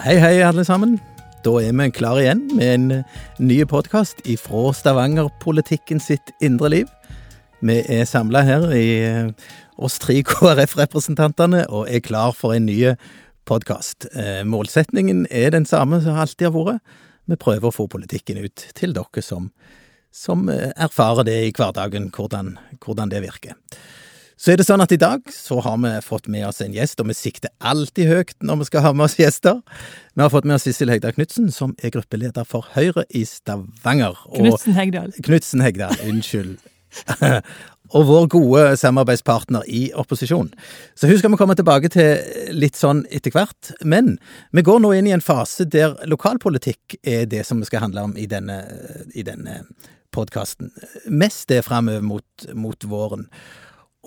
hei hei alle sammen. Da er vi klare igjen med en eh, ny podkast ifra Stavanger-politikken sitt indre liv. Vi er samla her i eh, oss tre KrF-representantene og er klar for en ny podkast. Eh, målsetningen er den samme som alltid har vært. Vi prøver å få politikken ut til dere som, som erfarer det i hverdagen, hvordan, hvordan det virker. Så er det sånn at i dag så har vi fått med oss en gjest, og vi sikter alltid høyt når vi skal ha med oss gjester. Vi har fått med oss Sissel Hegdal Knutsen, som er gruppeleder for Høyre i Stavanger. Knutsen Hegdal. Knutsen Hegdal, unnskyld. og vår gode samarbeidspartner i opposisjon. Så hun skal vi komme tilbake til litt sånn etter hvert. Men vi går nå inn i en fase der lokalpolitikk er det som vi skal handle om i denne, i denne podkasten. Mest det framover mot, mot våren.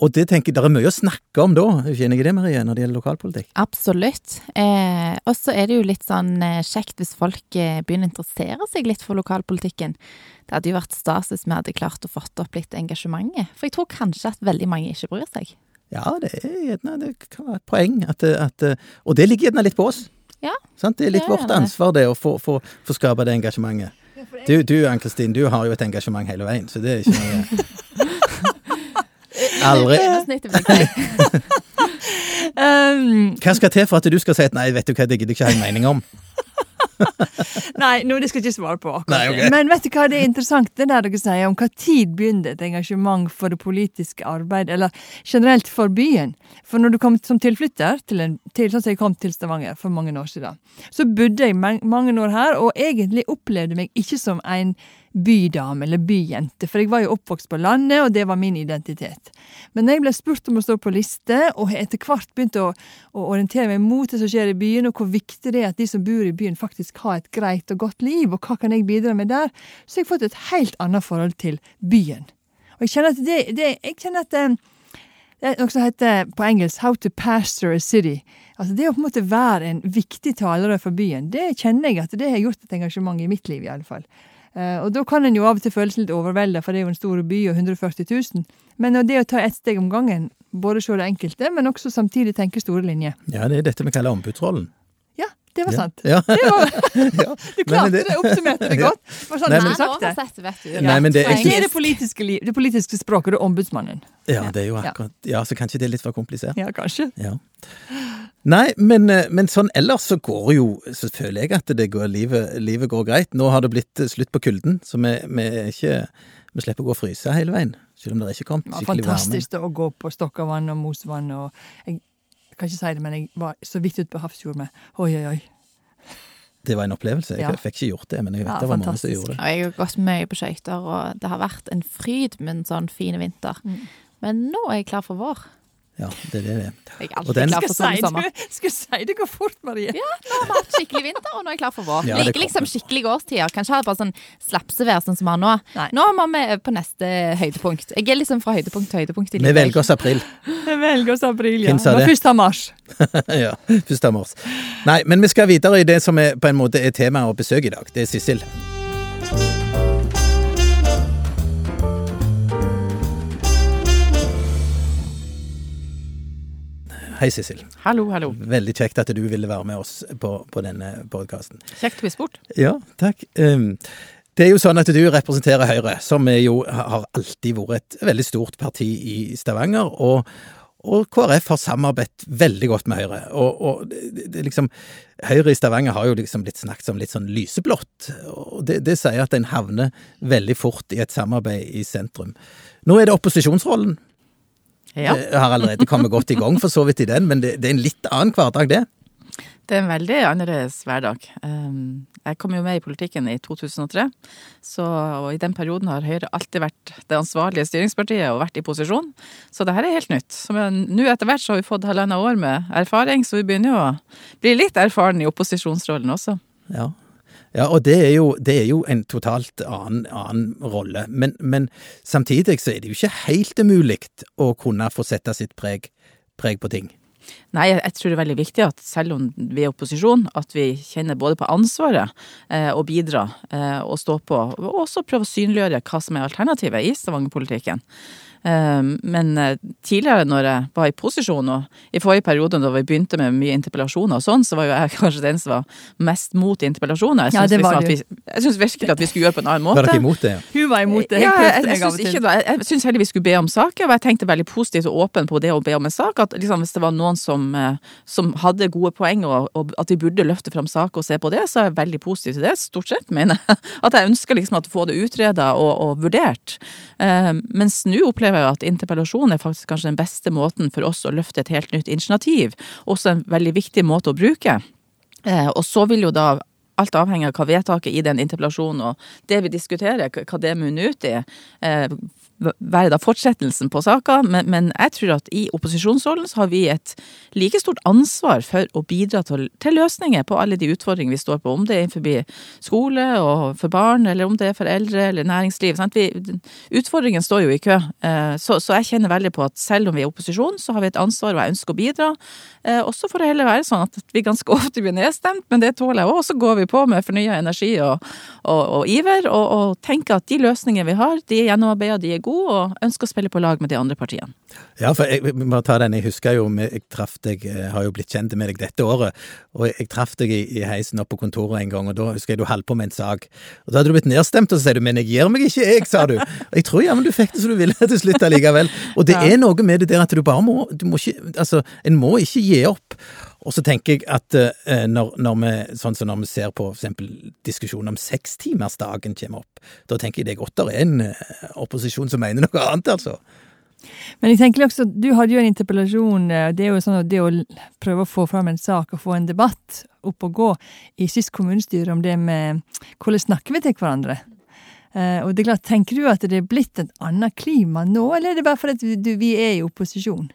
Og det tenker jeg det er mye å snakke om da, kjenner jeg det Marie, når det gjelder lokalpolitikk? Absolutt. Eh, og så er det jo litt sånn eh, kjekt hvis folk eh, begynner å interessere seg litt for lokalpolitikken. Det hadde jo vært stas hvis vi hadde klart å fått opp litt engasjementet. For jeg tror kanskje at veldig mange ikke bryr seg. Ja, det er gjerne det kan være et poeng. At, at, og det ligger gjerne litt på oss. Ja, sant? Det er litt vårt ansvar det, å få, få, få skape det engasjementet. Du, du Ann-Kristin, du har jo et engasjement hele veien, så det er ikke noe Aldri. um, hva skal til for at du skal si at nei, vet du hva, det gidder jeg ikke ha en mening om? Nei, no, det skal jeg ikke svare på. Nei, okay. Men vet du hva, det er interessant det der dere sier om hva tid begynner et engasjement for det politiske arbeid, eller generelt for byen. For når du kom som tilflytter, til, en, til sånn som jeg kom til Stavanger for mange år siden, så bodde jeg mange år her, og egentlig opplevde meg ikke som en bydame eller byjente, for jeg var jo oppvokst på landet, og det var min identitet. Men jeg ble spurt om å stå på liste, og har etter hvert begynt å, å, orientere meg mot det som skjer i byen, og hvor viktig det er at de som bor i byen faktisk har et greit og godt liv, og hva kan jeg bidra med der, så har jeg fått et helt annet forhold til byen. Og jeg kjenner at det, det jeg kjenner at eh, det er noe som heter på engelsk 'how to pastor a city'. Altså Det å på en måte være en viktig talerør for byen, det kjenner jeg at det har gjort et engasjement i mitt liv, i alle fall. Eh, og da kan en jo av og til føles litt overvelda, for det er jo en stor by og 140 000. Men det å ta ett steg om gangen, både se det enkelte, men også samtidig tenke store linjer. Ja, det er dette vi kaller ombudsrollen. Ja, det var sant. Ja. Det var, du klarte det, oppsummerte det godt. Det var sånn Nei, men, sagt det. Ja. Nei, men det, er det, politiske, liv, det politiske språket, det er ombudsmannen. Ja, det er jo akkurat Ja, så kanskje det er litt for komplisert. Ja, kanskje. Ja. Nei, men, eh, men, sånn ellers så går jo Så føler jeg at det går, livet, livet går greit. Nå har det blitt eh, slutt på kulden, så vi, vi, ikke, vi slipper å gå og fryse hele veien. Selv om det ikke kom skikkelig varme. Fantastisk å gå på Stokkavann og Mosvann og jeg, jeg, kan ikke si det, men jeg var så vidt ute på Hafrsfjord med oi, oi, oi. Det var en opplevelse. Jeg ja. fikk ikke gjort det, men jeg vet ja, det var mange som gjorde det. Og jeg har gått mye på skøyter, og det har vært en fryd med en sånn fin vinter. Mm. Men nå er jeg klar for vår. Ja, det er det det er. Jeg er alltid klar for sånn sommer. Skal si det går fort, Marie. Ja, nå har vi hatt skikkelig vinter, og nå er jeg klar for vår. Ja, Liker liksom skikkelige årstider. Kan ikke ha bare sånn slapsevær sånn som vi har nå. Nei. Nå må vi på neste høydepunkt. Jeg er liksom fra høydepunkt til høydepunkt. Vi velger oss april. Vi velger oss april, ja. Hvem sa det? Først av mars. ja, først av mars. Nei, men vi skal videre i det som er, på en måte er temaet og besøke i dag. Det er Sissel. Hei, Sissel. Hallo, hallo. Veldig kjekt at du ville være med oss på, på denne podkasten. Kjekt å bli spurt. Ja, takk. Um, det er jo sånn at du representerer Høyre, som jo har alltid vært et veldig stort parti i Stavanger. og og KrF har samarbeidet veldig godt med Høyre. Og, og det, det liksom, Høyre i Stavanger har jo liksom blitt snakket som litt sånn lyseblått. Og det, det sier at en havner veldig fort i et samarbeid i sentrum. Nå er det opposisjonsrollen ja. Jeg har allerede kommet godt i gang for så vidt i den, men det, det er en litt annen hverdag, det. Det er en veldig annerledes hverdag. Ehm, jeg kom jo med i politikken i 2003, så, og i den perioden har Høyre alltid vært det ansvarlige styringspartiet og vært i posisjon. Så det her er helt nytt. Nå etter hvert så har vi fått halvannet år med erfaring, så vi begynner jo å bli litt erfaren i opposisjonsrollen også. Ja, ja, og det er jo, det er jo en totalt annen, annen rolle. Men, men, samtidig så er det jo ikke helt umulig å kunne få sette sitt preg, preg på ting. Nei, jeg tror det er veldig viktig at selv om vi er opposisjon, at vi kjenner både på ansvaret eh, og bidra eh, og stå på, og også prøve å synliggjøre hva som er alternativet i Stavanger-politikken. Men tidligere når jeg var i posisjon, og i forrige periode da vi begynte med mye interpellasjoner og sånn, så var jo jeg kanskje den som var mest mot interpellasjoner. Jeg syns ja, liksom virkelig at vi skulle gjøre på en annen måte. Var dere imot det? Hun var imot det. Ja, jeg, jeg, av syns ikke det. Jeg syns heller vi skulle be om saker, og jeg tenkte veldig positivt og åpen på det å be om en sak. At liksom, hvis det var noen som, eh, som hadde gode poeng, og, og at vi burde løfte fram saker og se på det, så er jeg veldig positiv til det. Stort sett, mener jeg. At jeg ønsker liksom at få det utreda og, og vurdert. Eh, mens nå opplever jeg at interpellasjon er faktisk kanskje den beste måten for oss å løfte et helt nytt initiativ. Også en veldig viktig måte å bruke. Eh, og så vil jo da alt avhenge av hva vedtaket i den interpellasjonen og det vi diskuterer, hva det munner ut i, eh, være da fortsettelsen på saka. Men, men jeg tror at i opposisjonsrollen så har vi et like stort ansvar for å bidra til, til løsninger på alle de utfordringene vi står på, om det er innenfor skole og for barn, eller om det er for eldre eller næringsliv. Utfordringen står jo i kø. Eh, så, så jeg kjenner veldig på at selv om vi er opposisjon, så har vi et ansvar, og jeg ønsker å bidra. Også og så får det heller være sånn at vi ganske ofte blir nedstemt, men det tåler jeg òg. Så går vi på med fornya energi og, og, og iver, og, og tenker at de løsningene vi har, de er gjennomarbeida, de er gode, og ønsker å spille på lag med de andre partiene. Ja, for jeg, vi må ta den. Jeg husker jo, jeg traff deg, jeg har jo blitt kjent med deg dette året, og jeg, traff deg i, i heisen opp på kontoret en gang, og da husker jeg du holdt på med en sak. Og da hadde du blitt nedstemt, og så sier du 'men jeg gir meg ikke, jeg', sa du. Og jeg tror ja, men du fikk det som du ville til slutt allikevel. Og det Ja. er noe med det der at du bare må, du må ikke, altså, en må ikke gi opp. Og så tenker jeg at eh, når, når vi, sånn som når vi ser på eksempel diskusjonen om sekstimersdagen kommer opp, da tenker jeg det er godt det er en eh, opposisjon som mener noe annet, altså. Men jeg tenker også, du hadde jo en interpellasjon, eh, det er jo sånn at det å prøve å få fram en sak og få en debatt opp og gå i sist kommunestyre om det med hvordan snakker vi til hverandre. Uh, og det er klart, Tenker du at det er blitt et annet klima nå, eller er det bare fordi vi er i opposisjon?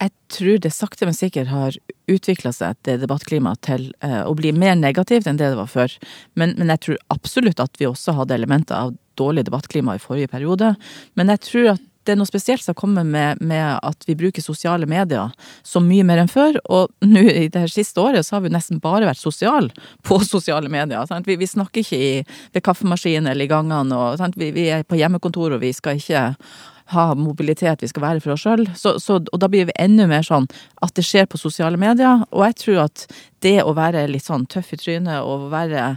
Jeg tror det sakte, men sikkert har utvikla seg det debattklimaet til eh, å bli mer negativt enn det det var før. Men, men jeg tror absolutt at vi også hadde elementer av dårlig debattklima i forrige periode. Men jeg tror at det er noe spesielt som kommer med, med at vi bruker sosiale medier så mye mer enn før. Og nå i det her siste året så har vi nesten bare vært sosiale på sosiale medier. Vi, vi snakker ikke i, ved kaffemaskinen eller i gangene. Vi, vi er på hjemmekontor, og vi skal ikke ha mobilitet, vi skal være for oss sjøl. Og da blir vi enda mer sånn at det skjer på sosiale medier. Og jeg tror at det å være litt sånn tøff i trynet og være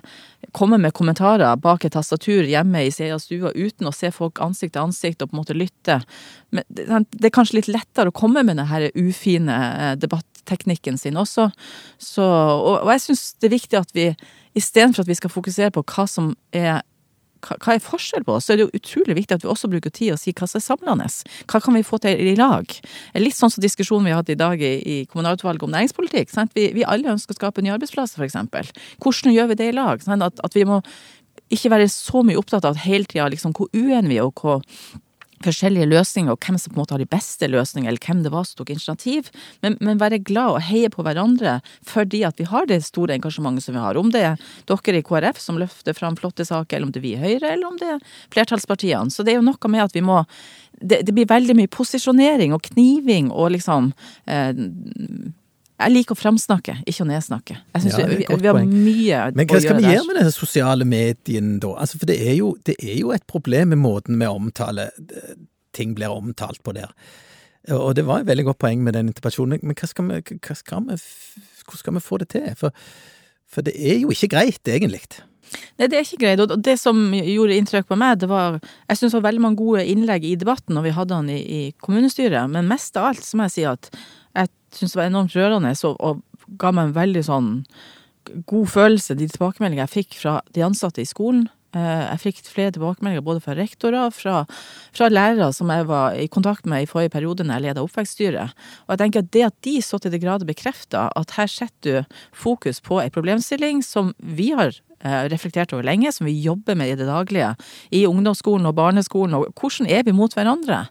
Komme med kommentarer bak et tastatur hjemme i sin stua uten å se folk ansikt til ansikt og på en måte lytte. Men det, det er kanskje litt lettere å komme med denne ufine eh, debatteknikken sin også. Så, og, og jeg syns det er viktig at vi istedenfor at vi skal fokusere på hva som er hva er forskjell på oss, så er det jo utrolig viktig at vi også bruker tid og sier hva som er samlende. Hva kan vi få til i lag? Litt sånn som diskusjonen vi har hatt i dag i, kommunalutvalget om næringspolitikk. Vi, vi alle ønsker å skape nye arbeidsplasser, eksempel. Hvordan gjør vi det i lag? Sant? At, at vi må ikke være så mye opptatt av at hele tida liksom, hvor uenige vi er, og hvor forskjellige løsninger, og hvem som på en måte har de beste løsningene, eller hvem det var som tok initiativ, men, men være glad og heie på hverandre fordi at vi har det store engasjementet som vi har. Om det er dere i KrF som løfter fram flotte saker, eller om det er vi i Høyre, eller om det er flertallspartiene. Så det er jo noe med at vi må Det, det blir veldig mye posisjonering og kniving og liksom eh, jeg liker å framsnakke, ikke å nedsnakke. Jeg synes Ja, vi, vi har mye Men hva skal vi gjøre med disse sosiale mediene da? Altså, for det er, jo, det er jo et problem med måten vi omtaler ting blir omtalt på der. Og det var et veldig godt poeng med den interpellasjonen, men hva skal vi, hva skal vi, hvordan skal vi få det til? For, for det er jo ikke greit, egentlig. Nei, det er ikke greit. Og det som gjorde inntrykk på meg, det var Jeg syns det var veldig mange gode innlegg i debatten når vi hadde han i, i kommunestyret, men mest av alt så må jeg si at syns det var enormt rørende og, og ga meg en veldig sånn god følelse, de tilbakemeldingene jeg fikk fra de ansatte i skolen. Eh, Jeg fikk flere tilbakemeldinger både fra rektorer og fra, fra lærere som jeg var i kontakt med i forrige periode når jeg ledet oppvekststyret. Og jeg tenker at det at de så til de grader bekrefter at her setter du fokus på en problemstilling som vi har eh, reflektert over lenge, som vi jobber med i det daglige, i ungdomsskolen og barneskolen, og hvordan er vi mot hverandre?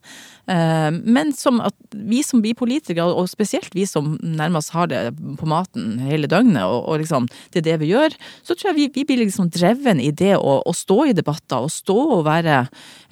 Eh, men som at vi som blir politikere, og spesielt vi som nærmest har det på maten hele døgnet, og, og liksom det er det vi gjør, så tror jeg vi, vi blir liksom dreven i det å, å, stå i debatter, og stå og være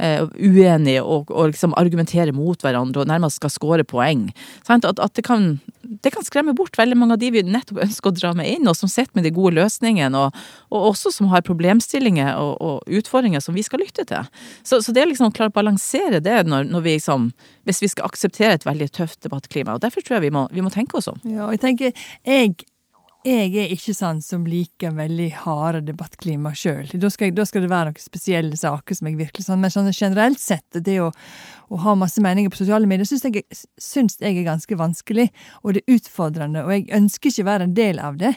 eh, uenige og, og, liksom argumentere mot hverandre og nærmest skal score poeng. At, at det, kan, det, kan, skremme bort veldig mange av de vi nettopp ønsker å dra med inn, og som sitter med de gode løsningene, og, og også som har problemstillinger og, utfordringer som vi skal lytte til. Så, så det er liksom å klare å balansere det når, når vi liksom Hvis vi skal akseptere et veldig tøft debattklima. og Derfor tror jeg vi må, vi må tenke oss om. Ja, og jeg tenker, jeg jeg er ikke sånn som liker veldig harde debattklima sjøl. Da, da, skal det være noen spesielle saker som jeg virkelig sånn, men sånn generelt sett, det å, å ha masse meninger på sosiale medier syns jeg, syns jeg er ganske vanskelig, og det er utfordrende, og jeg ønsker ikke å være en del av det.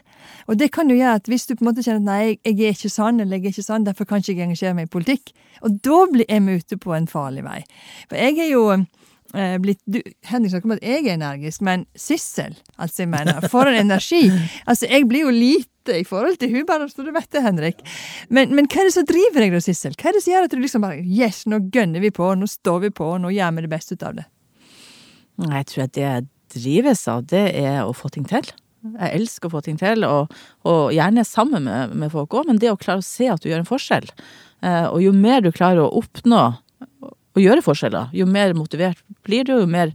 Og det kan jo gjøre at hvis du på en måte kjenner at nei, jeg er ikke sånn, eller jeg er ikke sånn, derfor kan ikke jeg engasjere meg i politikk, og da blir jeg ute på en farlig vei. For jeg er jo blitt du, Henrik snakker om at jeg er energisk, men Sissel, altså jeg mener, for en energi! Altså, jeg blir jo lite i forhold til hun, bare så du vet det, Henrik. Men, men, hva er det som driver deg da, Sissel? Hva er det som gjør at du liksom bare Yes, nå gønner vi på, nå står vi på, nå gjør vi det beste ut av det? Jeg tror at det jeg drives av, det er å få ting til. Jeg elsker å få ting til, og, og gjerne sammen med, med folk òg, men det å klare å se at du gjør en forskjell. Eh, og jo mer du klarer å oppnå å gjøre forskjeller. Jo mer motivert blir du, jo mer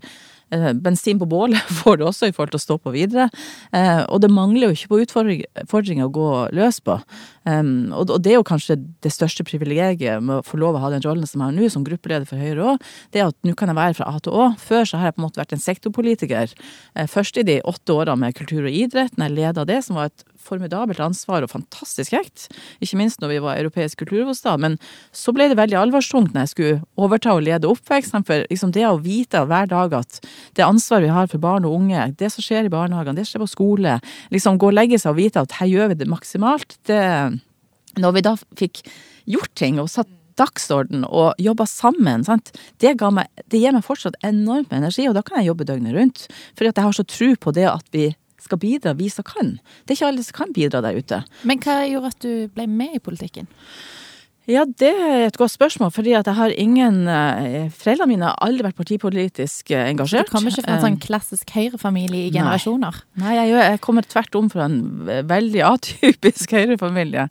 eh, bensin på bålet får du også i forhold til å stå på videre. Eh, og det mangler jo ikke på utfordringer å gå løs på. Og, det er jo kanskje det største privilegiet med å få lov å ha den rollen som jeg har nå, som gruppeleder for Høyre òg, det er at nå kan jeg være fra A til Å. Før så har jeg på en måte vært en sektorpolitiker. Eh, først i de åtte årene med kultur og idrett, når jeg leda det, som var et formidabelt ansvar og fantastisk kjekt. Ikke minst når vi var europeisk kulturhovedstad. Men så ble det veldig alvorstungt når jeg skulle overta og lede oppveksten. For liksom det å vite hver dag at det ansvaret vi har for barn og unge, det som skjer i barnehagene, det skjer på skole, liksom gå og legge seg og vite at her gjør vi det maksimalt, det når vi da fikk gjort ting og satt dagsorden og jobba sammen, sant? Det, meg, det gir meg fortsatt enormt med energi, og da kan jeg jobbe døgnet rundt. Fordi at jeg har så tro på det at vi skal bidra, vi som kan. Det er ikke alle som kan bidra der ute. Men hva gjorde at du ble med i politikken? Ja, det er et godt spørsmål, fordi at jeg har ingen uh, Foreldrene mine har aldri vært partipolitisk uh, engasjert. Du kommer ikke fra en sånn klassisk høyrefamilie i generasjoner? Nei, Nei jeg, jeg, kommer tvert om fra en veldig atypisk høyrefamilie.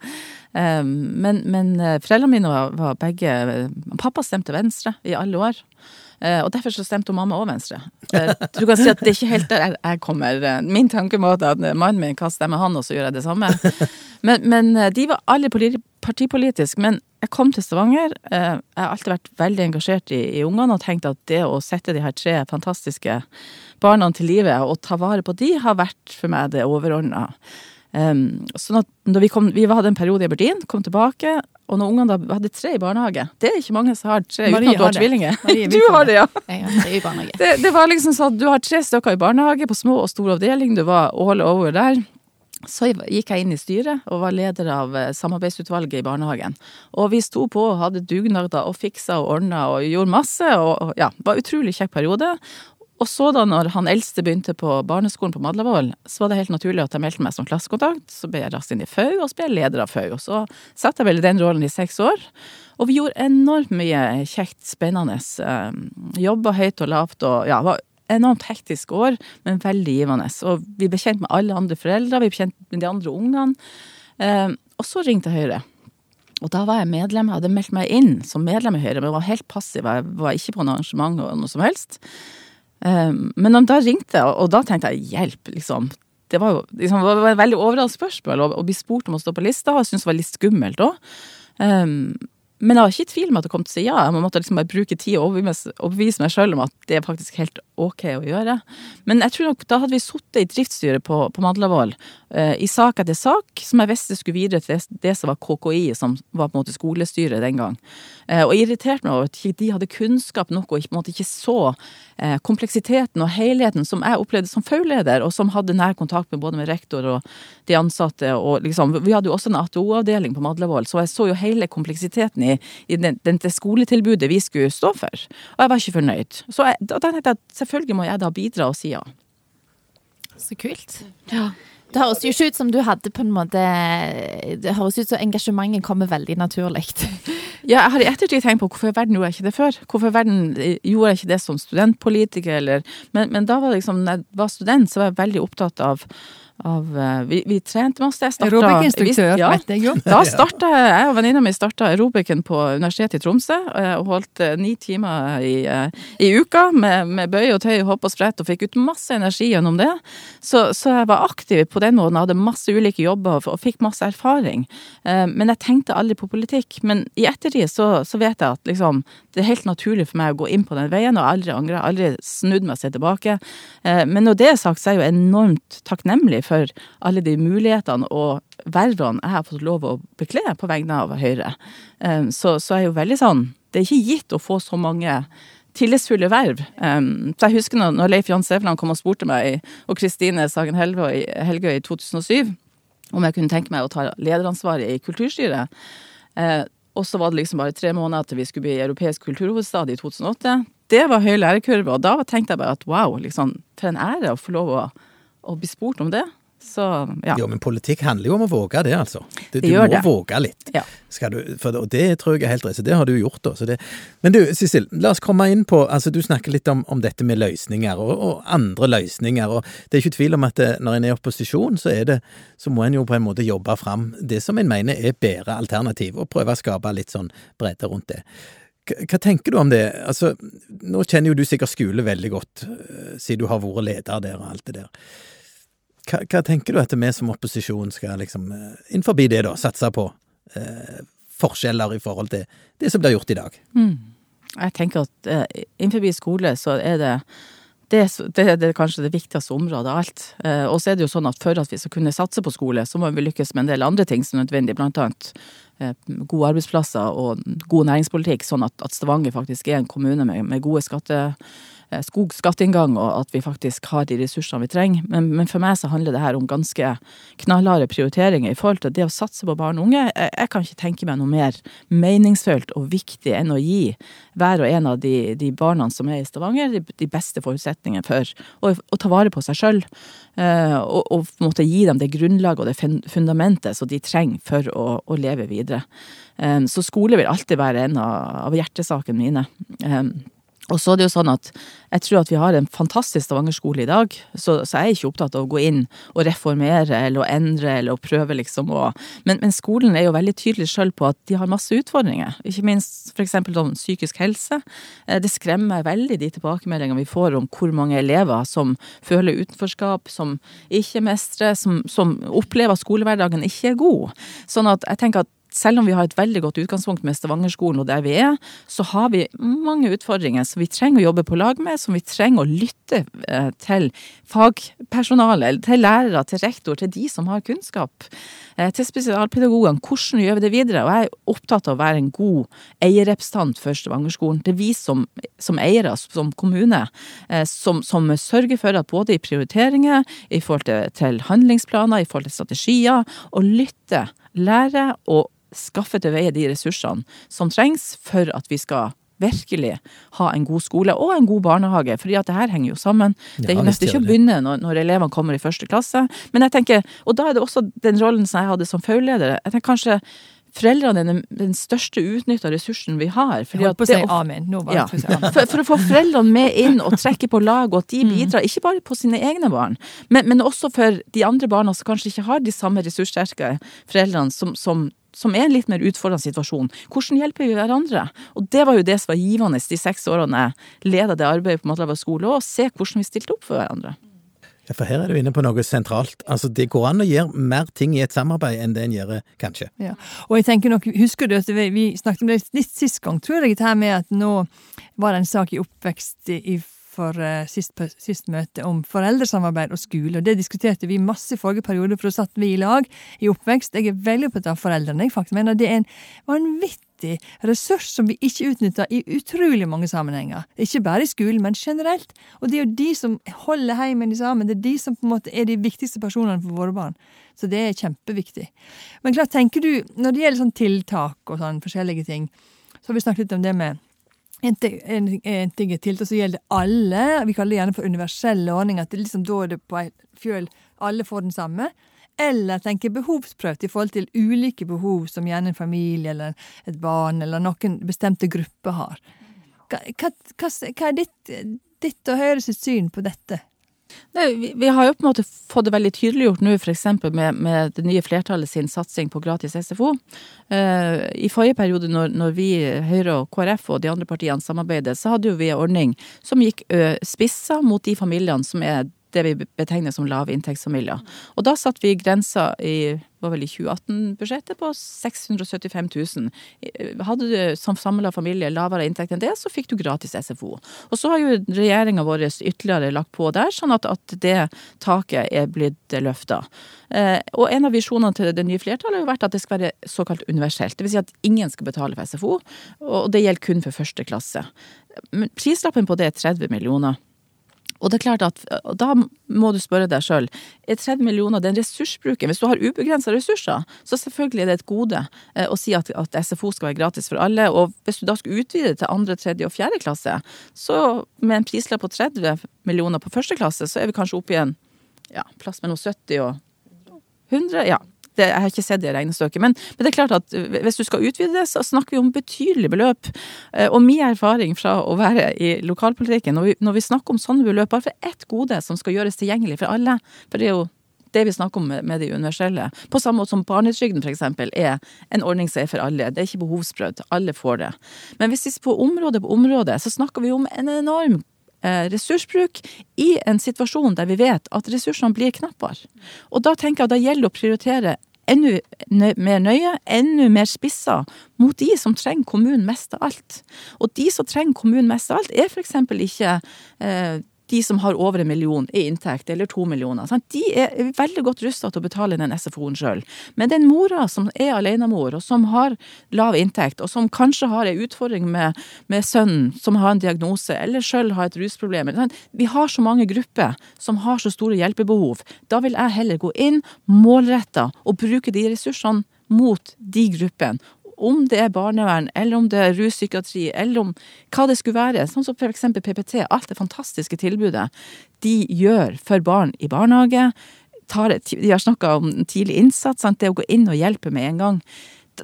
Men, men foreldrene mine var, var, begge Pappa stemte Venstre i alle år. Uh, og derfor så stemte mamma òg Venstre. Uh, du kan si at det er ikke helt der jeg, kommer. min tankemåte er at mannen min hva stemmer han, og så gjør jeg det samme. Men, men de var alle partipolitiske. Men jeg kom til Stavanger. Jeg har alltid vært veldig engasjert i, i ungene og tenkt at det å sette de her tre fantastiske barna til livet og ta vare på de, har vært for meg det overordna. Um, sånn at når vi, kom, vi hadde en periode i Aberdeen, kom tilbake, og når ungene da hadde tre i barnehage Det er ikke mange som har tre uten at du har tvillinger. Du har det, ja. Har tre. Det, det, var liksom sånn at du har tre stykker i barnehage på små og store avdeling, du var all over der. Så gikk jeg inn i styret og var leder av eh, samarbeidsutvalget i barnehagen. Og vi sto på og hadde dugnader og fiksa og ordna og gjorde masse. Og ja, det var en utrolig kjekk periode. Og så da når han eldste begynte på barneskolen på Madlavoll, så var det helt naturlig at jeg meldte meg som klassekontakt. Så ble jeg raskt inn i FAU, og så ble jeg leder av FAU. Og så satt jeg vel i den rollen i seks år. Og vi gjorde enormt mye kjekt, spennende. Um, Jobba høyt og lavt og ja, var enormt hektisk år, men veldig givende. Og vi ble kjent med alle andre foreldre, vi ble kjent med de andre ungene. Um, og så ringte Høyre. Og da var jeg medlem, jeg hadde meldt meg inn som medlem i Høyre, men var helt passiv, jeg var ikke på noe arrangement og noe som helst. Um, men da ringte jeg, og da tenkte jeg hjelp, liksom. Det var jo liksom, det var et veldig overraskende spørsmål å, bli spurt om å stå på lista, jeg syntes det var litt skummelt òg. Um, men jeg var ikke i tvil om at jeg kom til å si ja. Jeg måtte liksom bare bruke tid og overbevise meg sjøl om at det er faktisk helt ok å gjøre. Men jeg tror nok da hadde vi sittet i driftsstyret på, på Madlavoll eh, i sak etter sak, som jeg visste skulle videre til det, som var KKI, som var på en måte skolestyret den gang. Eh, og irriterte meg over at de hadde kunnskap nok og måte ikke så eh, kompleksiteten og helheten som jeg opplevde som FAU-leder, og som hadde nær kontakt med både med rektor og de ansatte. og liksom, Vi hadde jo også en ATO-avdeling på Madlavoll, så jeg så jo hele kompleksiteten i, i den, det skoletilbudet vi skulle stå for. Og jeg var ikke fornøyd. Så jeg, da tenkte jeg at selvfølgelig må jeg da bidra og si ja. Så kult. Ja. Det høres jo ikke ut som du hadde på en måte Det høres ut som engasjementet kommer veldig naturlig. Ja, jeg har i ettertid tenkt på hvorfor i verden gjorde jeg ikke det før? Hvorfor i verden gjorde jeg ikke det som studentpolitiker, eller Men, men da var det liksom, når jeg var student, så var jeg veldig opptatt av av eh, Vi, vi trente masse. Jeg starta Aerobic-instruktør, ja, vet jeg jo. Da starta jeg og venninna mi starta aerobicen på Universitetet i Tromsø. eh, Og holdt eh, ni timer i, i uka med, med bøy og tøy, hopp og sprett, og fikk ut masse energi gjennom det. Så, så jeg var aktiv på den måten, hadde masse ulike jobber og, og fikk masse erfaring. Men jeg tenkte aldri på politikk. Men i ettertid så, så vet jeg at liksom, det er helt naturlig for meg å gå inn på den veien, og aldri angre. Aldri snudd meg seg tilbake. Men når det er sagt, så er jeg jo enormt takknemlig for alle de mulighetene og vervene jeg har fått lov å bekle på vegne av Høyre. Eh, Så, så er jeg jo veldig sånn Det er ikke gitt å få så mange tillitsfulle verv. Um, så jeg husker når, Leif Jan Sæveland kom og spurte meg, og Kristine Sagen Helgø i, 2007, om jeg kunne tenke meg å ta lederansvaret i kulturstyret. Eh, og så var det liksom bare tre måneder til vi skulle bli europeisk kulturhovedstad i 2008. Det var høy lærekurve, og da tenkte jeg bare at wow, liksom, for en ære å få lov å, å bli spurt om det. Så ja. Jo, men politikk handler jo om å våge det, altså. Du, Det du må det. våge litt. Ja. Du, for, det- og det tror jeg er helt rett, så det har du gjort, da. Det, men du, Sissel, la oss komme inn på altså Du snakker litt om, om dette med løsninger, og, og andre løsninger. og Det er ikke tvil om at det, når en er i opposisjon, så, er det, så må en jo på en måte jobbe fram det som en mener er bedre alternativ, og prøve å skape litt sånn bredde rundt det. Hva hva tenker du om det? Altså, Nå kjenner jo du sikkert skole veldig godt, eh, siden du har vært leder der og alt det der. Hva, hva tenker du at vi som opposisjon skal liksom, eh, innenfor det da, satse på? Eh, forskjeller i forhold til det som blir gjort i dag? Jeg tenker at eh, innenfor skole så er det det, det, det er kanskje det viktigste området av alt. Eh, og så er det jo sånn at for at vi skal kunne satse på skole, så må vi lykkes med en del andre ting som er nødvendig, blant annet eh, gode arbeidsplasser og god næringspolitikk, sånn at, at Stavanger faktisk er en kommune med, med gode skatte, eh, skog, skatteinngang, og at vi faktisk har de ressursene vi trenger. Men, men for meg så handler det her om ganske knallharde prioriteringer i forhold til det å satse på barn og unge. Jeg, jeg kan ikke tenke meg noe mer meningsfullt og viktig enn å gi hver og en av de, de barna som er i Stavanger, de, de beste forutsetningene for å, å ta vare på seg sjøl. og, og på en måte gi dem det grunnlaget og det fundamentet som de trenger for å, å leve videre. Eh, så skole vil alltid være en av, av hjertesakene mine. Eh, og så er det jo sånn at jeg tror at vi har en fantastisk Stavanger-skole i dag, så, så jeg er ikke opptatt av å gå inn og reformere eller å endre eller å prøve liksom å Men, men skolen er jo veldig tydelig sjøl på at de har masse utfordringer, ikke minst f.eks. om psykisk helse. Eh, Det skremmer veldig de tilbakemeldingene vi får om hvor mange elever som føler utenforskap, som ikke mestrer, som, som opplever at skolehverdagen ikke er god. Sånn at jeg tenker at selv om vi har et veldig godt utgangspunkt med Stavanger-skolen og der vi er, så har vi mange utfordringer som vi trenger å jobbe på lag med, som vi trenger å lytte eh, til fagpersonale, til lærere, til rektor, til de som har kunnskap, eh, til spesialpedagogene. Hvordan gjør vi det videre? Og jeg er opptatt av å være en god eierrepresentant for Stavanger-skolen. Det er vi som, som eiere, som kommune, eh, som, som sørger for at både i prioriteringer, i forhold til, til handlingsplaner, i forhold til strategier, og lytte, lære og skaffe til veie de ressursene som trengs for at vi skal virkelig ha en god skole og en god barnehage, fordi at det her henger jo sammen. Det er Ja, jo nesten ikke å begynne når, når elevene kommer i første klasse. Men jeg tenker, og da er det også den rollen som jeg hadde som fagleder. Jeg tenker kanskje foreldrene er den, den største utnytta ressursen vi har. Fordi at det å- amen. Nå var ja. for for, for å få foreldrene med inn og trekke på lag, og at de bidrar ikke bare på sine egne barn, men, men også for de andre barna som kanskje ikke har de samme ressurssterke foreldrene som, som, som er en litt mer utfordrende situasjon. Hvordan hjelper vi hverandre? Og det var jo det som var givende de seks årene jeg leda det arbeidet på Matlava skole, og se hvordan vi stilte opp for hverandre. Ja, For her er du inne på noe sentralt. Altså, Det går an å gjøre mer ting i et samarbeid enn det en gjør, kanskje. Ja. Og jeg tenker nok, husker du at vi, vi snakket om det litt sist gang, tror jeg, det her med at nå var det en sak i oppvekst i, i for eh, sist, sist møte om foreldresamarbeid og skole, og det diskuterte vi masse i forrige periode, for da satt vi i lag i oppvekst. Jeg er veldig opptatt av foreldrene. Jeg faktisk mener det er en vanvittig ressurs som vi ikke utnytter i utrolig mange sammenhenger. Ikke bare i skolen, men generelt. Og det er jo de som holder heimen sammen. Det er de som på en måte er de viktigste personene for våre barn. Så det er kjempeviktig. Men klart, tenker du, når det gjelder sånn tiltak og sånn forskjellige ting, så har vi snakket litt om det med en en, en ting er tiltak som gjelder alle. Vi kaller det gjerne for universelle ordninger. At liksom da er det på en fjøl alle får den samme. eller tenke behovsprøvd i forhold til ulike behov som gjerne en familie eller et barn eller noen bestemte grupper har. Hva, hva, hva er ditt, ditt og Høyre sitt syn på dette? Nei, vi, vi, har jo på en måte fått det veldig tydeliggjort nå, f.eks. Med, med det nye flertallet sin satsing på gratis SFO. Eh, I forrige periode, når, når, vi, Høyre og KrF og de andre partiene samarbeidet, så hadde jo vi en ordning som gikk spissa mot de familiene som er det vi betegner som lavinntektsfamilier. Og da satte vi grensa i var vel i 2018-budsjettet på 675 000. Hadde du som samla familie lavere inntekt enn det, så fikk du gratis SFO. Og så har jo regjeringa vår ytterligere lagt på der, sånn at, at det taket er blitt løfta. Eh, og en av visjonene til det nye flertallet har jo vært at det skal være såkalt universelt. Dvs. Si at ingen skal betale for SFO, og det gjelder kun for første klasse. Men prislappen på det er 30 millioner. Og det er klart at da må du spørre deg sjøl, er 30 millioner den ressursbruken? Hvis du har ubegrensa ressurser, så selvfølgelig er det et gode eh, å si at, at, SFO skal være gratis for alle. Og hvis du da skulle utvide til andre, tredje og fjerde klasse, så med en prislapp på 30 millioner på første klasse, så er vi kanskje oppe i en ja, plass mellom 70 og 100. Ja, det, jeg har ikke sett det regnestykket. Men, men, det er klart at hvis du skal utvide det, så snakker vi om betydelige beløp. Eh, og min erfaring fra å være i lokalpolitikken, når vi, når vi snakker om sånne beløp, bare for ett gode som skal gjøres tilgjengelig for alle, for det er jo det vi snakker om med, de universelle. På samme måte som barnetrygden f.eks. er en ordning som er for alle. Det er ikke behovsprøvd. Alle får det. Men hvis vi på område på område, så snakker vi om en enorm Eh, ressursbruk i en situasjon der vi vet at ressursene blir knappere. Og da tenker jeg at det gjelder å prioritere enda mer nøye, enda mer spissa mot de som trenger kommunen mest av alt. Og de som trenger kommunen mest av alt, er f.eks. ikke eh, de som har over en million i inntekt, eller to millioner, sant? de er veldig godt rusta til å betale den SFO-en sjøl. Men den mora som er alenemor, og som har lav inntekt, og som kanskje har en utfordring med, med sønnen som har en diagnose, eller sjøl har et rusproblem Vi har så mange grupper som har så store hjelpebehov. Da vil jeg heller gå inn målretta og bruke de ressursene mot de gruppene, om det er barnevern, eller om det er ruspsykiatri, eller om hva det skulle være, sånn som f.eks. PPT, alt det fantastiske tilbudet de gjør for barn i barnehage. Et, de har snakka om tidlig innsats, sant? det å gå inn og hjelpe med en gang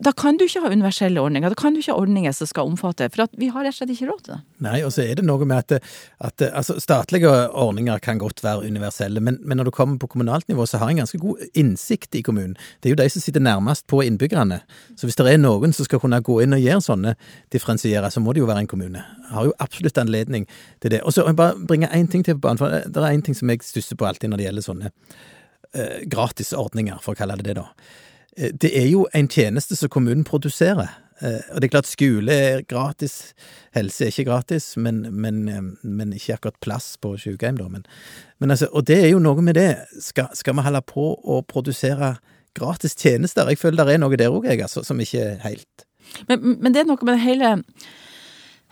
da kan du ikke ha universelle ordninger. Da kan du ikke ha ordninger som skal omfatte, for vi har rett og slett ikke råd til det. Nei, og så er det noe med at, at altså, statlige ordninger kan godt være universelle, men, men, når du kommer på kommunalt nivå, så har en ganske god innsikt i kommunen. Det er jo de som sitter nærmest på innbyggerne. Så hvis det er noen som skal kunne gå inn og gjøre sånne differensiere, så må det jo være en kommune. Har jo absolutt anledning til det. Og så bare bringe én ting til på banen, for det er én ting som jeg stusser på alltid når det gjelder sånne eh, gratisordninger, for å kalle det det, da. Eh, det er jo en tjeneste som kommunen produserer. Eh, og det er klart skole er gratis, helse er ikke gratis, men, men, eh, men ikke akkurat plass på sykehjem, da. Men, men, altså, og det er jo noe med det. Skal, skal vi holde på å produsere gratis tjenester? Jeg føler det er noe der òg, jeg, altså, som ikke er helt men, det er noe med hele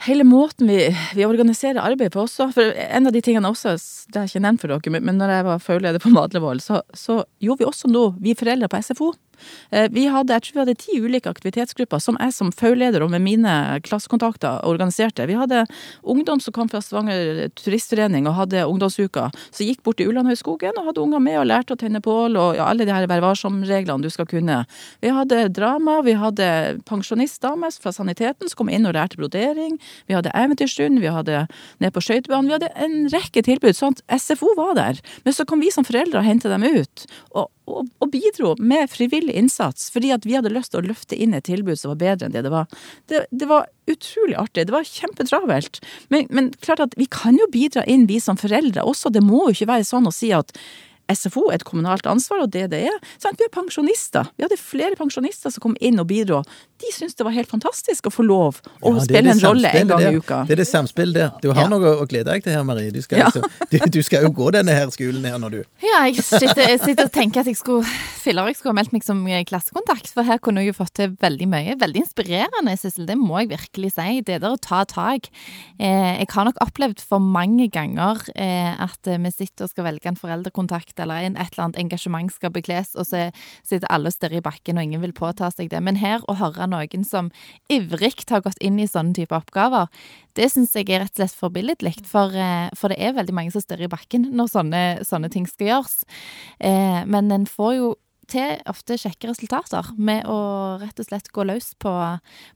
hele måten vi, vi, organiserer arbeidet på også. For en av de tingene også, det har jeg ikke nevnt for dere, men når jeg var fagleder på Madlevål, så, så, gjorde vi også noe, vi foreldre på SFO. Eh, vi hadde, jeg tror vi hadde ti ulike aktivitetsgrupper som jeg som fagleder og med mine klassekontakter organiserte. Vi hadde ungdom som kom fra Stavanger turistforening og hadde ungdomsuka. Så gikk bort til Ulandhøgskogen og hadde unger med og lærte å tenne bål og ja, alle de her Vær varsom-reglene du skal kunne. Vi hadde drama, vi hadde pensjonistdamer fra saniteten som kom inn og lærte brodering. Vi hadde eventyrstund, vi hadde ned på skøytebanen. Vi hadde en rekke tilbud. sånn at SFO var der. Men så kom vi som foreldre og hentet dem ut. Og og, bidro med frivillig innsats, fordi at vi hadde lyst til å løfte inn et tilbud som var bedre enn det det var. Det, det var utrolig artig. Det var kjempetravelt. Men, men klart at vi kan jo bidra inn, vi som foreldre også. Det må jo ikke være sånn å si at SFO er et kommunalt ansvar, og det det er. Sant? Vi er pensjonister. Vi hadde flere pensjonister som kom inn og bidro. De syntes det var helt fantastisk å få lov å ja, spille en rolle en gang i uka. Det er det samspillet der. Du har ja. noe å glede deg til her, Marie. Du skal, ja. altså, du, du skal, jo gå denne her skolen her når du Ja, jeg sitter, jeg sitter og tenker at jeg skulle filler jeg skulle ha meldt meg som klassekontakt, for her kunne jeg jo fått til veldig mye. Veldig inspirerende, Sissel. Det må jeg virkelig si. Det der å ta tak. Eh, jeg har nok opplevd for mange ganger eh, at vi sitter og skal velge en foreldrekontakt eller en, et eller annet engasjement skal bekles, og så sitter alle og stirrer i bakken, og ingen vil påta seg det. Men her å høre noen som ivrig har gått inn i sånne type oppgaver, det syns jeg er rett og slett forbilledlig. For, eh, for, det er veldig mange som stirrer i bakken når sånne, sånne ting skal gjøres. Eh, men en får jo til ofte kjekke resultater med å rett og slett gå løs på,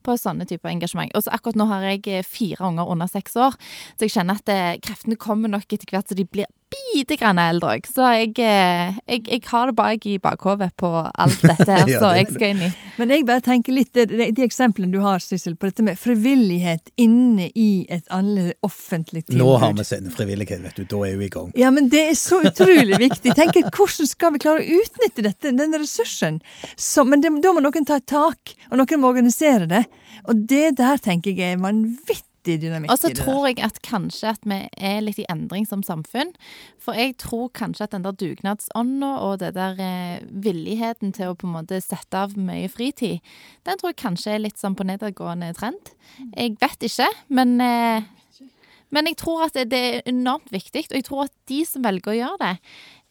på sånne typer engasjement. Og så akkurat nå har jeg fire unger under seks år, så jeg kjenner at det, kreftene kommer nok etter hvert så de blir bitte grann eldre òg. Så jeg, jeg, jeg, har det bak i bakhodet på alt dette her, Ja, så jeg skal inn i. Men jeg bare tenker litt, de, de, eksemplene du har, Sissel, på dette med frivillighet inne i et annet offentlig tilbud. Nå har vi sendefrivillighet, vet du. Da er vi i gang. Ja, men det er så utrolig viktig. Tenk, Hvordan skal vi klare å utnytte dette, denne ressursen? Så, men det, da må noen ta et tak, og noen må organisere det. Og det der tenker jeg er vanvittig dynamikk Og så i det der. tror jeg at kanskje at vi er litt i endring som samfunn. For jeg tror kanskje at den der dugnadsånda og det der eh, villigheten til å på en måte sette av mye fritid, den tror jeg kanskje er litt sånn på nedadgående trend. Jeg vet ikke, men eh, men jeg tror at det, det er enormt viktig, og jeg tror at de som velger å gjøre det,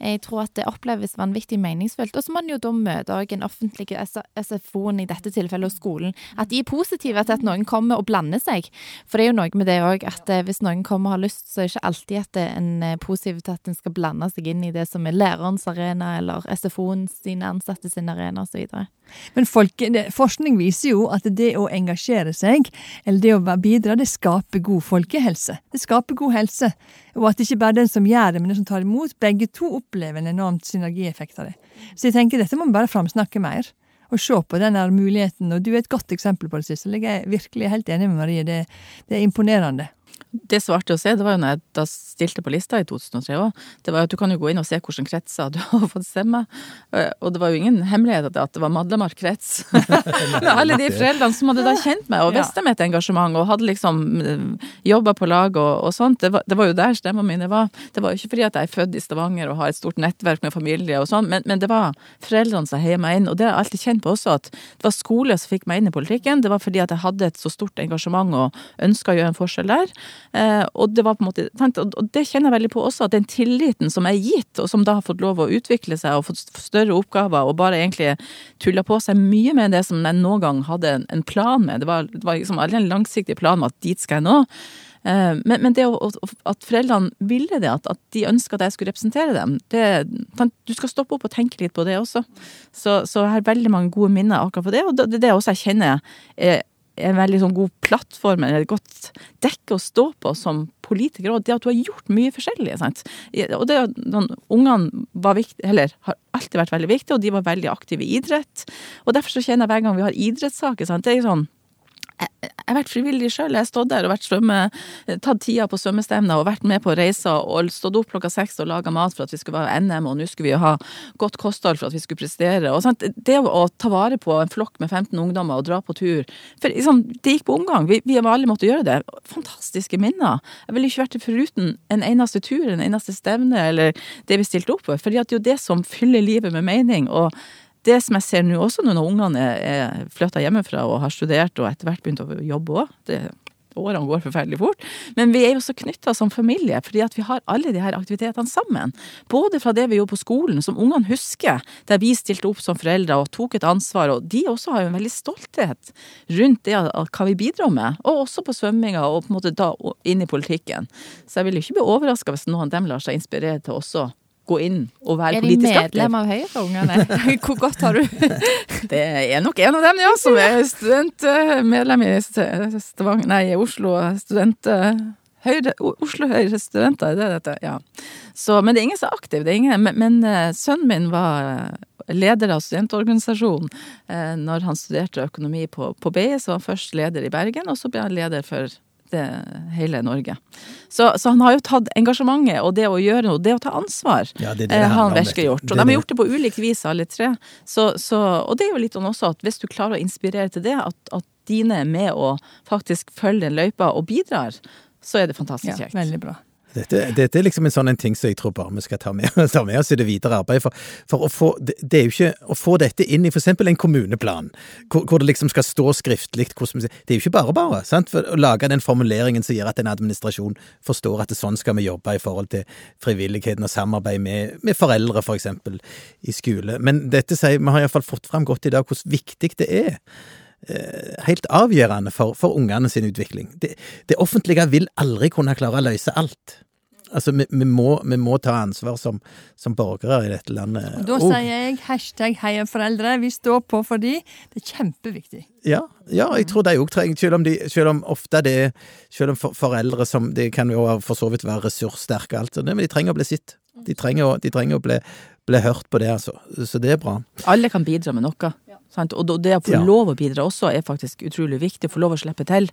jeg tror at det oppleves vanvittig meningsfullt. Og så må en jo da møte den offentlige offentlig SFO-en, i dette tilfellet, og skolen. At de er positive til at noen kommer og blander seg. For det er jo noe med det òg, at eh, hvis noen kommer og har lyst, så er det ikke alltid at det er en er positiv til at en skal blande seg inn i det som er lærerens arena, eller SFO-en sine ansatte sin arena, osv. Men folk, det, forskning viser jo at det å engasjere seg, eller det å bidra, det skaper god folkehelse. Det skaper god helse. Og at ikke bare den som gjør det, men den som tar imot, begge to opplever en enormt synergieffekt av det. Så jeg tenker dette må vi bare framsnakke mer. Og se på den muligheten. Og du er et godt eksempel på det, Sissel. Jeg er virkelig helt enig med Marie. Det, det er imponerende. Det som var artig å se, det var jo når jeg da stilte på lista i 2003 òg, det var jo at du kan jo gå inn og se hvilke kretser du har fått stemme. Eh, Og det var jo ingen hemmelighet at det- var Madlemark krets. Alle de foreldrene som hadde da kjent meg og visste mitt engasjement og hadde liksom jobba på lag og, og sånt. Det var, det var jo der stemmene mine var. Det var jo ikke fordi at jeg er født i Stavanger og har et stort nettverk med familie og sånn, men, men det var foreldrene som heia meg inn. Og det har jeg alltid kjent på også, at det var skole som fikk meg inn i politikken. Det var fordi at jeg hadde et så stort engasjement og ønska å gjøre en forskjell der. Eh, og det var på en måte, og det kjenner jeg veldig på også, at den tilliten som er gitt, og som da har fått lov å utvikle seg og fått større oppgaver, og bare egentlig tulla på seg mye med det som jeg noen gang hadde en, plan med. Det var, det var liksom aldri en langsiktig plan med at dit skal jeg nå. Eh, Men, men det at foreldrene ville det, at, de ønska at jeg skulle representere dem, det, du skal stoppe opp og tenke litt på det også. Så, så jeg har veldig mange gode minner akkurat på det, og det er det også jeg kjenner er er en veldig sånn god plattform, eller et godt dekke å stå på som politiker, og det at du har gjort mye forskjellig. sant? Og det Ungene var viktig, eller har alltid vært veldig viktige, og de var veldig aktive i idrett. Og derfor så kjenner jeg hver gang vi har idrettssaker, sant? det er sånn jeg har vært frivillig sjøl. Jeg har stått der og vært svømme, tatt tida på svømmestevner og vært med på reiser og stått opp klokka seks og laga mat for at vi skulle være NM, og nå skulle vi ha godt kosthold for at vi skulle prestere. Og sant? Det å ta vare på en flokk med 15 ungdommer og dra på tur for liksom, Det gikk på omgang. Vi, vi alle måtte gjøre det. Fantastiske minner. Jeg ville ikke vært det foruten en eneste tur, en eneste stevne eller det vi stilte opp for. At det er jo det som fyller livet med mening. og det som jeg ser nå også, når ungene er, flytta hjemmefra og har studert og etter hvert begynt å jobbe òg Årene går forferdelig fort. Men vi er jo så knytta som familie, fordi at vi har alle de her aktivitetene sammen. Både fra det vi gjorde på skolen, som ungene husker, der vi stilte opp som foreldre og tok et ansvar. Og de også har jo en veldig stolthet rundt det av hva vi bidrar med. Og også på svømminga og på en måte da inn i politikken. Så jeg vil jo ikke bli overraska hvis noen av dem lar seg inspirere til også gå inn og være Er de politisk aktiv. medlem av Høyre, ungene? Hvor godt har du Det er nok en av dem, ja, som er student, eh, medlem i Stavanger, nei, Oslo student... Høyre, Oslo Høyre Studenter, er det dette? Ja. Så, men det er ingen som er aktiv. Det er ingen, men, men eh, sønnen min var eh, leder av studentorganisasjonen eh, når han studerte økonomi på, på BI. Så var han først leder i Bergen, og så ble han leder for det, hele Norge. Så, så han har jo tatt engasjementet og det å gjøre noe, det å ta ansvar, Ja, det det det eh, har han virkelig gjort. Det Og er de har gjort det på ulikt vis, alle tre. Så, så, og det er jo litt sånn også at hvis du klarer å inspirere til det, at, at dine er med og faktisk følger den løypa og bidrar, så er det fantastisk kjekt. Ja, veldig bra. Dette, dette er liksom en sånn en ting som jeg tror bare vi skal ta med, ta med oss i det videre arbeidet. For, for å få, det, er jo ikke å få dette inn i eksempel en kommuneplan, hvor, hvor det liksom skal stå skriftlig hvordan Det er jo ikke bare bare. sant? For Å lage den formuleringen som gjør at en administrasjon forstår at det sånn skal vi jobbe i forhold til frivilligheten og samarbeid med, med foreldre, for eksempel, i skole. Men dette sier, vi har iallfall fått fram godt i dag hvor viktig det er helt avgjørende for, for ungene sin utvikling. Det, det offentlige vil aldri kunne klare å løse alt. Altså, vi, vi, må, vi må ta ansvar som, som borgere i dette landet. Og da sier jeg hashtag heia foreldre. Vi står på for de. Det er kjempeviktig. Ja, ja, jeg tror de òg trenger Selv om, de, selv om ofte det Selv om for, foreldre som De kan jo for så vidt være ressurssterke, alt sånt, men de trenger å bli sitt. De trenger, å- de trenger å bli, bli hørt på det, altså. Så det er bra. Alle kan bidra med noe. Sant? Og det å få Ja. lov å bidra også er faktisk utrolig viktig. Få lov å slippe til.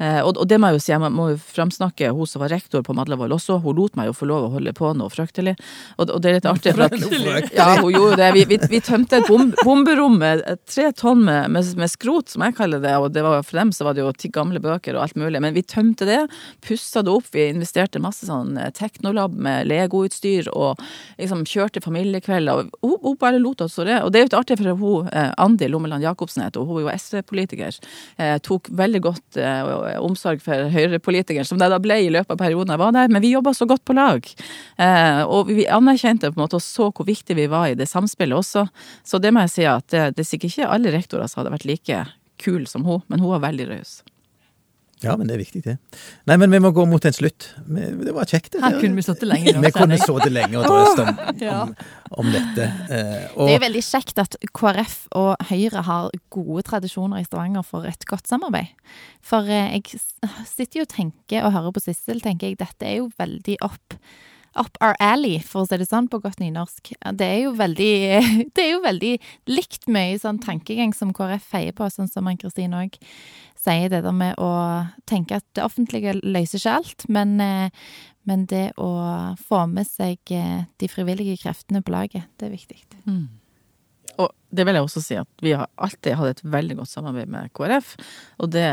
Eh, og, og det må jeg jo si, jeg må, jo framsnakke hun som var rektor på Madlavoll også. Hun lot meg jo få lov å holde på noe fryktelig. Og, og det er litt artig. For at, ja, hun gjorde det. Vi, vi, vi tømte et bom, bomberom med tre tonn med, med, med skrot, som jeg kaller det. Og det var, for dem så var det jo ti gamle bøker og alt mulig. Men vi tømte det, pussa det opp. Vi investerte masse sånn eh, teknolab med legoutstyr og liksom kjørte familiekvelder. Og hun, hun bare lot oss det. Og det er jo litt artig, for hun, eh, Andi Lommeland Jacobsen, heter hun, hun er jo SV-politiker, eh, tok veldig godt eh, omsorg for Høyre-politikeren, som det da ble i løpet av perioden jeg var der. Men vi jobba så godt på lag. Eh, og vi anerkjente på en måte og så hvor viktig vi var i det samspillet også. Så det må jeg si at det, det er sikkert ikke alle rektorer som hadde vært like kul som hun, men hun var veldig raus. Ja, men det er viktig, det. Nei, men vi må gå mot en slutt. Det var kjekt. det. Her kunne vi sittet lenge. nå, Vi kunne sittet lenge og drøst om, om, om dette. Og Det er veldig kjekt at KrF og Høyre har gode tradisjoner i Stavanger for et godt samarbeid. For eh, jeg sitter jo og tenker og hører på Sissel, tenker jeg dette er jo veldig opp Up our alley, for å si det sånn på godt nynorsk. Det er jo veldig, det er jo veldig likt mye sånn tankegang som KrF feier på, sånn som Ann-Kristin òg sier det der med å tenke at det offentlige løser ikke alt, men, eh, men det å få med seg eh, de frivillige kreftene på laget, det er viktig. Og det vil jeg også si at vi har alltid hatt et veldig godt samarbeid med KrF, og det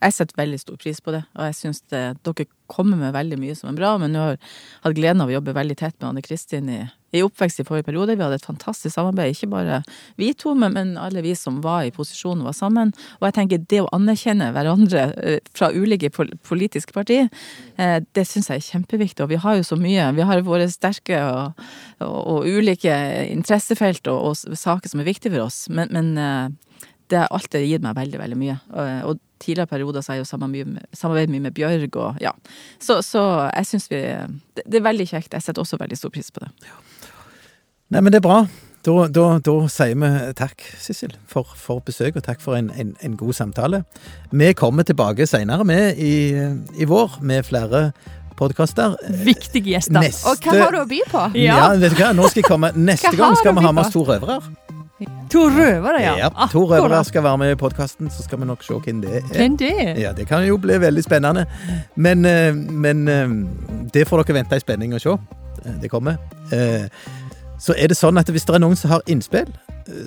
Jeg setter veldig stor pris på det, og jeg syns dere kommer med veldig mye som er bra, men nå har jeg hatt gleden av å jobbe veldig tett med Anne Kristin i, i oppvekst i forrige periode. Vi hadde et fantastisk samarbeid, ikke bare vi to, men, men alle vi som var i posisjon var sammen. Og jeg tenker det å anerkjenne hverandre eh, fra ulike politiske partier, eh, det syns jeg er kjempeviktig. Og vi har jo så mye. Vi har våre sterke og, og, og ulike interessefelt og, og saker som er viktige for oss, men, men eh, det har alltid gitt meg veldig, veldig mye. Og tidligere perioder så har jeg jo samarbeidet mye, med- Bjørg og ja. Så, så jeg syns vi det, det er veldig kjekt. Jeg setter også veldig stor pris på det. Nei, men det er bra. Da, da, da sier vi takk, Sissel, for, for besøk, og takk for en, en, en god samtale. Vi kommer tilbake seinere, med i, i vår, med flere podkaster. Viktige gjester. Neste Og hva har du å by på? Ja. vet du hva, nå skal jeg komme Neste Hva gang skal vi ha med oss to røvere. To røvere, ja. ja to røvere skal være med i podkasten, så skal vi nok se hvem det er. Hvem det er? Ja, det kan jo bli veldig spennende. Men, eh, men eh, det får dere vente i spenning og se. Eh, Det kommer. Så er det sånn at hvis det er noen som har innspill,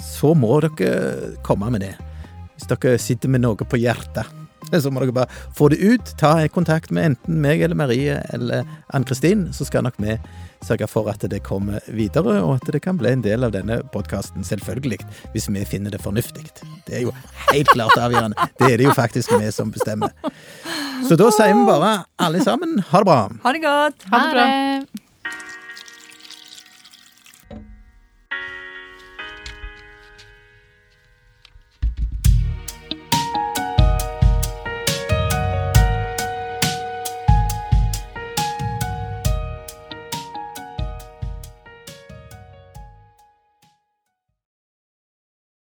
så må dere komme med det. Hvis dere sitter med noe på hjertet, så må dere bare få det ut. Ta kontakt med enten meg eller Marie eller Ann-Kristin, så skal nok vi sørge for at det kommer videre, og at det kan bli en del av denne podkasten, selvfølgelig, hvis vi finner det fornuftig. Det er jo helt klart avgjørende. Det er det jo faktisk vi som bestemmer. Så da sier vi bare alle sammen ha det bra. Ha det godt. Ha det bra. det.